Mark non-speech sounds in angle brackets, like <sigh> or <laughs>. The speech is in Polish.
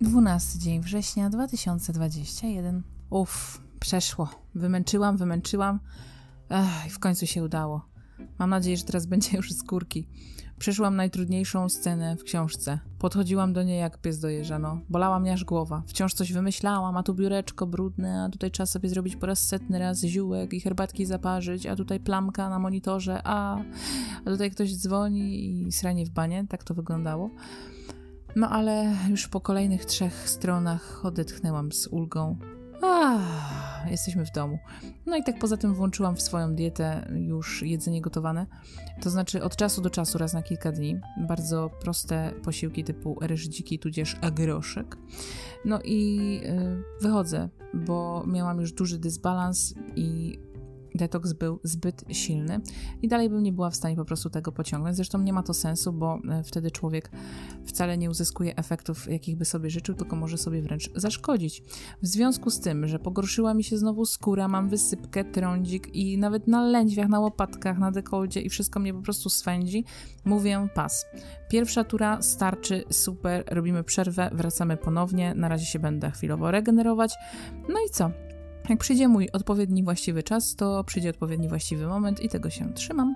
12 dzień września 2021. Uff, przeszło. Wymęczyłam, wymęczyłam. Ech, i w końcu się udało. Mam nadzieję, że teraz <laughs> będzie już z górki. Przeszłam najtrudniejszą scenę w książce. Podchodziłam do niej jak pies do jeża, no. Bolała mnie aż głowa. Wciąż coś wymyślałam, a tu biureczko brudne, a tutaj trzeba sobie zrobić po raz setny raz ziółek i herbatki zaparzyć, a tutaj plamka na monitorze, a, a tutaj ktoś dzwoni i sranie w banie. Tak to wyglądało. No ale już po kolejnych trzech stronach odetchnęłam z ulgą. Ah, jesteśmy w domu. No i tak poza tym włączyłam w swoją dietę już jedzenie gotowane. To znaczy od czasu do czasu, raz na kilka dni. Bardzo proste posiłki typu ryż tudzież agroszek. No i yy, wychodzę, bo miałam już duży dysbalans i detoks był zbyt silny i dalej bym nie była w stanie po prostu tego pociągnąć. Zresztą nie ma to sensu, bo e, wtedy człowiek wcale nie uzyskuje efektów, jakich by sobie życzył, tylko może sobie wręcz zaszkodzić. W związku z tym, że pogorszyła mi się znowu skóra, mam wysypkę, trądzik i nawet na lędźwiach, na łopatkach, na dekoldzie i wszystko mnie po prostu swędzi, mówię pas. Pierwsza tura starczy, super, robimy przerwę, wracamy ponownie, na razie się będę chwilowo regenerować. No i co? Jak przyjdzie mój odpowiedni właściwy czas, to przyjdzie odpowiedni właściwy moment i tego się trzymam.